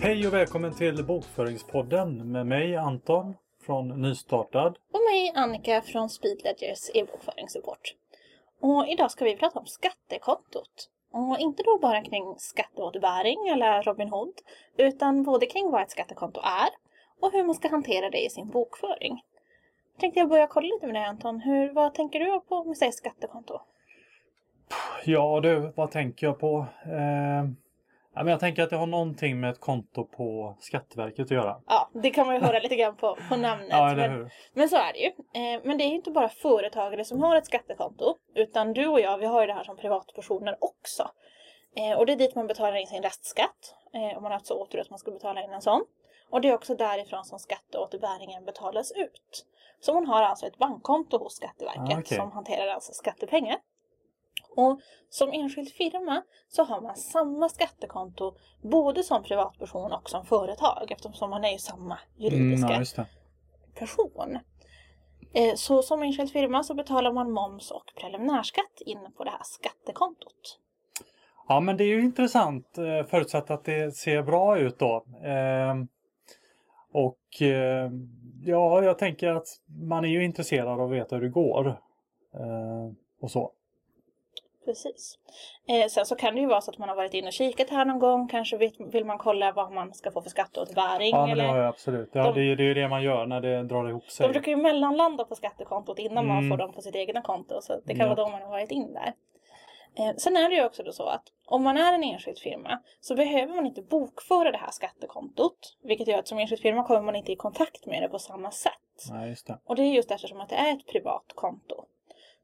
Hej och välkommen till Bokföringspodden med mig Anton från Nystartad. Och mig Annika från Speedledgers e-bokföringssupport. Och idag ska vi prata om skattekontot. Och inte då bara kring skatteåterbäring eller Robin Hood, utan både kring vad ett skattekonto är och hur man ska hantera det i sin bokföring. Tänkte jag börja kolla lite med dig Anton. Hur, vad tänker du på vi säger skattekonto? Ja du, vad tänker jag på? Eh, men jag tänker att det har någonting med ett konto på Skatteverket att göra. Ja, det kan man ju höra lite grann på, på namnet. Ja, men, men så är det ju. Eh, men det är inte bara företagare som har ett skattekonto. Utan du och jag, vi har ju det här som privatpersoner också. Eh, och det är dit man betalar in sin restskatt. Eh, om man har haft så otur att man ska betala in en sån. Och det är också därifrån som skatteåterbäringen betalas ut. Så man har alltså ett bankkonto hos Skatteverket Ah, okej. som hanterar alltså skattepengar. Och som enskild firma så har man samma skattekonto både som privatperson och som företag eftersom man är ju samma Mm, juridiska ja, just det. person. Eh, Så som enskild firma så betalar man moms och preliminärskatt in på det här skattekontot. Ja men det är ju intressant eh, förutsatt att det ser bra ut då. Ehm, och eh, ja, jag tänker att man är ju intresserad av att veta hur det går. Eh, och så. Precis. Eh, sen så kan det ju vara så att man har varit inne och kikat här någon gång. Kanske vill, vill man kolla vad man ska få för skatteåterbäring. Ja men det eller... har jag absolut. Ja, de- det, är- det är ju det man gör när det drar ihop sig. De brukar ju mellanlanda på skattekontot innan man Mm. får dem på sitt egna konto. Så det kan Ja. vara då man har varit in där. Eh, sen är det ju också då så att om man är en enskild firma så behöver man inte bokföra det här skattekontot. Vilket gör att som enskild firma kommer man inte i kontakt med det på samma sätt. Just det. Och det är just eftersom att det är ett privat konto.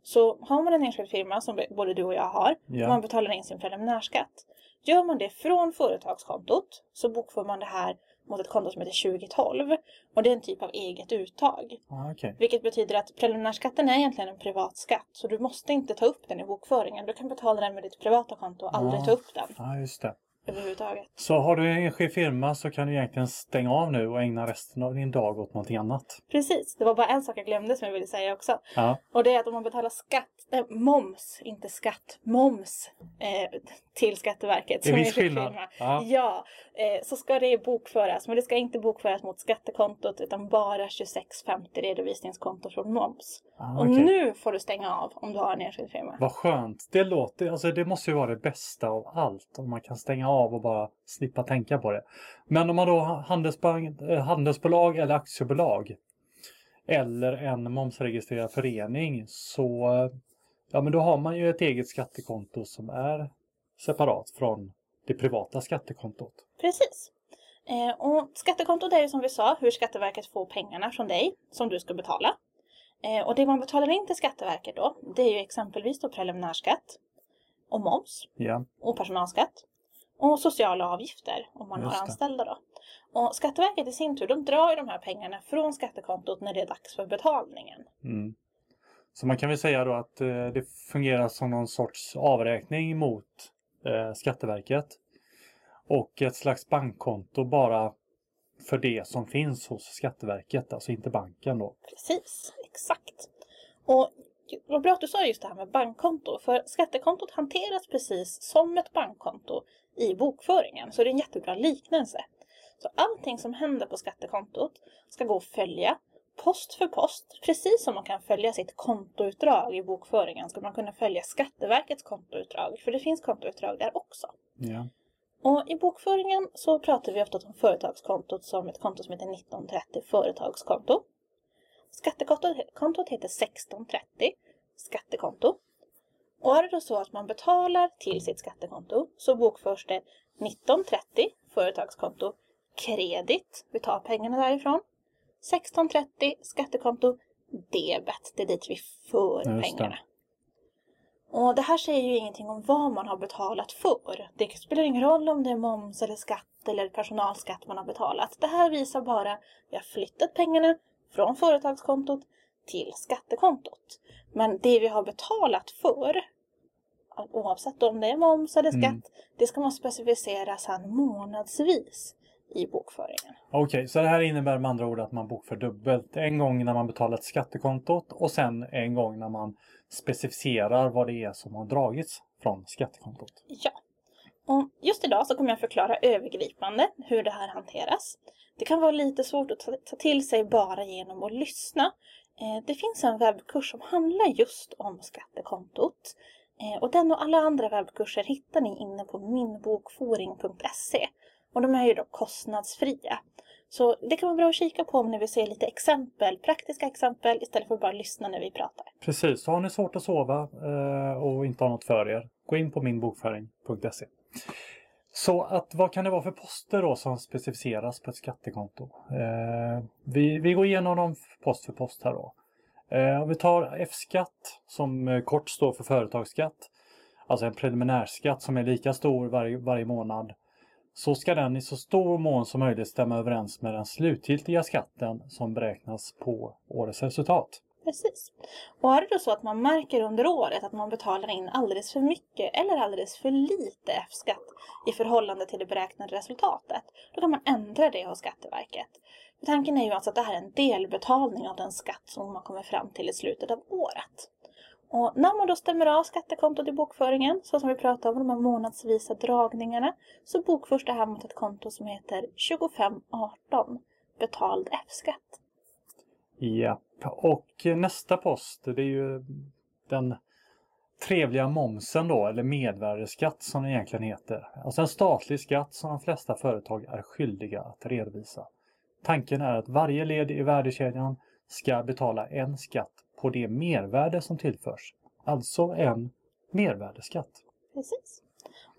Så har man en enskild firma som både du och jag har Ja. man betalar in sin preliminärskatt. Gör man det från företagskontot så bokför man det här mot ett konto som heter 2012. Och det är en typ av eget uttag. Ja, okej. Vilket betyder att preliminärskatten är egentligen en privat skatt. Så du måste inte ta upp den i bokföringen. Du kan betala den med ditt privata konto och aldrig Ja. ta upp den Ja, just det. Överhuvudtaget. Så har du en enskild firma så kan du egentligen stänga av nu och ägna resten av din dag åt någonting annat. Precis, det var bara en sak jag glömde som jag ville säga också. Ja, Och det är att om man betalar skatt, äh, moms, inte skatt, moms eh, till Skatteverket. det är viss skillnad. Ja. Ja, eh, så ska det bokföras. Men det ska inte bokföras mot skattekontot utan bara 2650 redovisningskonto från moms. Ah, Och okej. nu får du stänga av om du har en enskild firma. Vad skönt. Det låter, alltså det måste ju vara det bästa av allt. Om man kan stänga av och bara slippa tänka på det. Men om man då har eh, handelsbolag eller aktiebolag. Eller en momsregistrerad förening så ja, men då har man ju ett eget skattekonto som är separat från det privata skattekontot. Precis. Eh, och skattekontot är ju som vi sa hur Skatteverket får pengarna från dig som du ska betala. Eh, och det man betalar in till Skatteverket då, det är ju exempelvis då preliminärskatt och moms Ja, och personalskatt och sociala avgifter om man Just har anställda då. Och Skatteverket i sin tur, de drar de här pengarna från skattekontot när det är dags för betalningen. mm. Så man kan väl säga då att eh, det fungerar som någon sorts avräkning mot eh, Skatteverket. Och ett slags bankkonto bara för det som finns hos Skatteverket, alltså inte banken då. Precis, exakt. Och vad bra att du sa just det här med bankkonto. För skattekontot hanteras precis som ett bankkonto i bokföringen. Så det är en jättebra liknelse. Så allting som händer på skattekontot ska gå att följa post för post. Precis som man kan följa sitt kontoutdrag i bokföringen ska man kunna följa Skatteverkets kontoutdrag. För det finns kontoutdrag där också. Ja. Och i bokföringen så pratar vi ofta om företagskontot som ett konto som heter 1930 företagskonto. Skattekontot kontot heter 1630 skattekonto. Och är det då så att man betalar till sitt skattekonto så bokförs det 1930 företagskonto kredit, vi tar pengarna därifrån. 1630 skattekonto debet, det är dit vi för pengarna. Och det här säger ju ingenting om vad man har betalat för. Det spelar ingen roll om det är moms eller skatt eller personalskatt man har betalat. Det här visar bara att vi har flyttat pengarna från företagskontot till skattekontot. Men det vi har betalat för, oavsett om det är moms eller skatt, Mm. det ska man specificera sedan månadsvis i bokföringen. Okej, så det här innebär med andra ord att man bokför dubbelt. En gång när man betalar till skattekontot och sen en gång när man specificerar vad det är som har dragits från skattekontot. Ja. Och just idag så kommer jag förklara övergripande hur det här hanteras. Det kan vara lite svårt att ta till sig bara genom att lyssna. Eh, det finns en webbkurs som handlar just om skattekontot. Eh, och den och alla andra webbkurser hittar ni inne på minbokforing.se. Och de är ju då kostnadsfria. Så det kan vara bra att kika på om ni vill se lite exempel, praktiska exempel istället för att bara lyssna när vi pratar. Precis, så har ni svårt att sova eh, och inte har något för er, gå in på minbokföring.se. Så att vad kan det vara för poster då som specificeras på ett skattekonto? Eh, vi, vi går igenom dem post för post här då. Eh, om vi tar F-skatt som eh, kort står för företagsskatt, alltså en preliminärskatt som är lika stor varje, varje månad, så ska den i så stor mån som möjligt stämma överens med den slutgiltiga skatten som beräknas på årets resultat. Precis. Och är det då så att man märker under året att man betalar in alldeles för mycket eller alldeles för lite F-skatt i förhållande till det beräknade resultatet, då kan man ändra det hos Skatteverket. För tanken är ju alltså att det här är en delbetalning av den skatt som man kommer fram till i slutet av året. Och när man då stämmer av skattekontot i bokföringen, så som vi pratade om, de här månadsvisa dragningarna, så bokförs det här mot ett konto som heter 2518, betald F-skatt. Ja, och nästa post det är ju den trevliga momsen då, eller medvärdeskatt som det egentligen heter. Alltså en statlig skatt som de flesta företag är skyldiga att redovisa. Tanken är att varje led i värdekedjan ska betala en skatt på det mervärde som tillförs. Alltså en mervärdesskatt. Precis.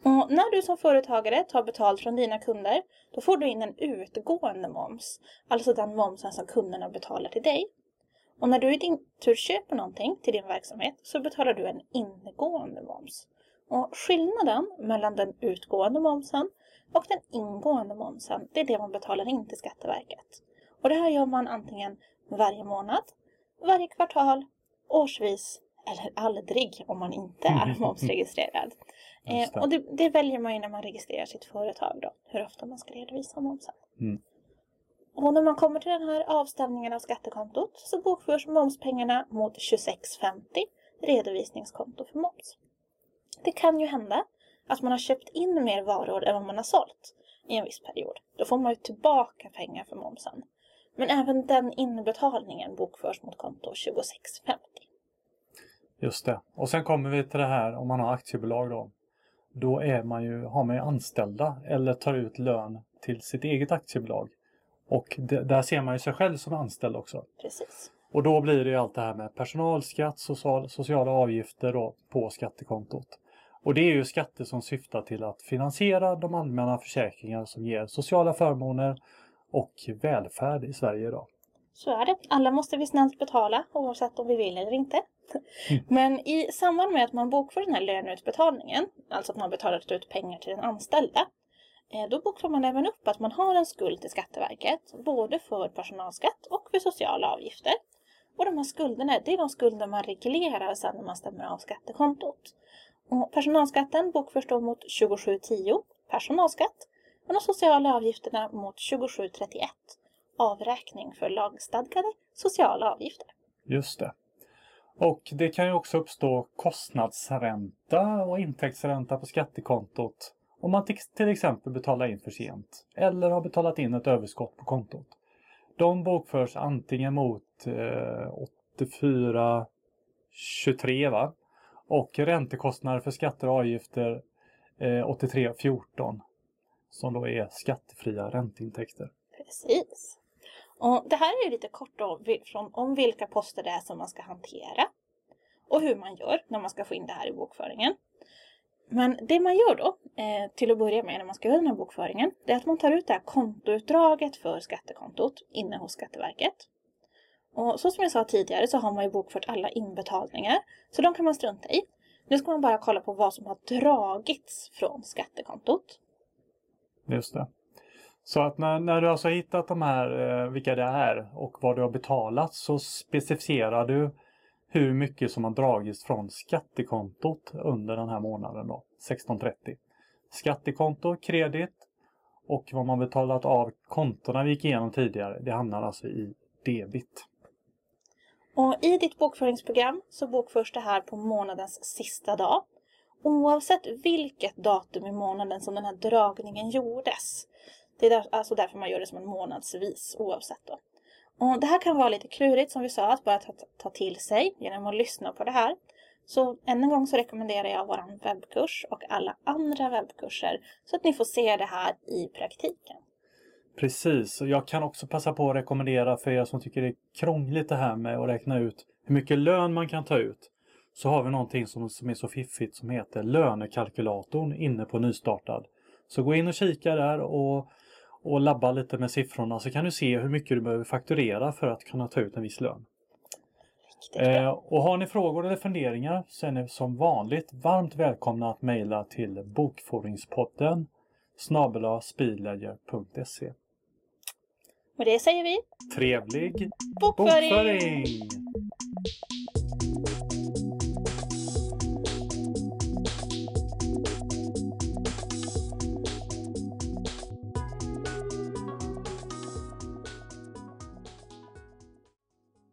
Och när du som företagare tar betalt från dina kunder, då får du in en utgående moms. Alltså den momsen som kunderna betalar till dig. Och när du i din tur köper någonting till din verksamhet så betalar du en ingående moms. Och skillnaden mellan den utgående momsen och den ingående momsen, det är det man betalar in till Skatteverket. Och det här gör man antingen varje månad, varje kvartal, årsvis eller aldrig om man inte är momsregistrerad. Eh, och det, det, väljer man ju när man registrerar sitt företag då, hur ofta man ska redovisa momsen. Mm. Och när man kommer till den här avstämningen av skattekontot så bokförs momspengarna mot 26,50 redovisningskonto för moms. Det kan ju hända att man har köpt in mer varor än vad man har sålt i en viss period. Då får man ju tillbaka pengar för momsen. Men även den inbetalningen bokförs mot konto 2650. Just det. Och sen kommer vi till det här om man har aktiebolag då. Då är man ju, har man ju anställda eller tar ut lön till sitt eget aktiebolag. Och det, där ser man ju sig själv som anställd också. Precis. Och då blir det ju allt det här med personalskatt, social, sociala avgifter då på skattekontot. Och det är ju skatter som syftar till att finansiera de allmänna försäkringar som ger sociala förmåner och välfärd i Sverige idag. Så är det. Alla måste vi snällt betala oavsett om vi vill eller inte. Mm. Men i samband med att man bokför den här löneutbetalningen, alltså att man betalar ut pengar till den anställda, Eh, då bokför man även upp att man har en skuld till Skatteverket, både för personalskatt och för sociala avgifter. Och de här skulderna, det är de skulder man reglerar sen när man stämmer av skattekontot. Och personalskatten bokförs då mot 2710 personalskatt och de sociala avgifterna mot 2731 avräkning för lagstadgade sociala avgifter. Just det. Och det kan ju också uppstå kostnadsränta och intäktsränta på skattekontot om man till exempel betalar in för sent eller har betalat in ett överskott på kontot. De bokförs antingen mot eh, 84 23 va? och räntekostnader för skatter och avgifter eh, 83 14 som då är skattefria ränteintäkter. Precis. Och det här är lite kort om, om vilka poster det är som man ska hantera och hur man gör när man ska få in det här i bokföringen. Men det man gör då, eh, till att börja med när man ska göra den här bokföringen, det är att man tar ut det här kontoutdraget för skattekontot inne hos Skatteverket. Och så som jag sa tidigare så har man ju bokfört alla inbetalningar, så de kan man strunta i. Nu ska man bara kolla på vad som har dragits från skattekontot. Just det. Så att när, när du alltså har hittat de här, eh, vilka det är och vad du har betalat så specificerar du hur mycket som har dragits från skattekontot under den här månaden då, 1630. Skattekonto, kredit och vad man betalat av kontona vi gick igenom tidigare, det hamnar alltså i debit. Och i ditt bokföringsprogram så bokförs det här på månadens sista dag. Oavsett vilket datum i månaden som den här dragningen gjordes. Det är alltså därför man gör det som en månadsvis oavsett då. Och det här kan vara lite klurigt som vi sa att bara ta, ta till sig genom att lyssna på det här. Så än en gång så rekommenderar jag vår webbkurs och alla andra webbkurser så att ni får se det här i praktiken. Precis, och jag kan också passa på att rekommendera för er som tycker det är krångligt det här med att räkna ut hur mycket lön man kan ta ut. Så har vi någonting som, som är så fiffigt som heter lönekalkylatorn inne på nystartad. Så gå in och kika där och, och labba lite med siffrorna så kan du se hur mycket du behöver fakturera för att kunna ta ut en viss lön. Eh, och har ni frågor eller funderingar så är ni som vanligt varmt välkomna att mejla till bokföringspodden snabela speedledger.se. Och det säger vi. Trevlig Bokföring! bokföring!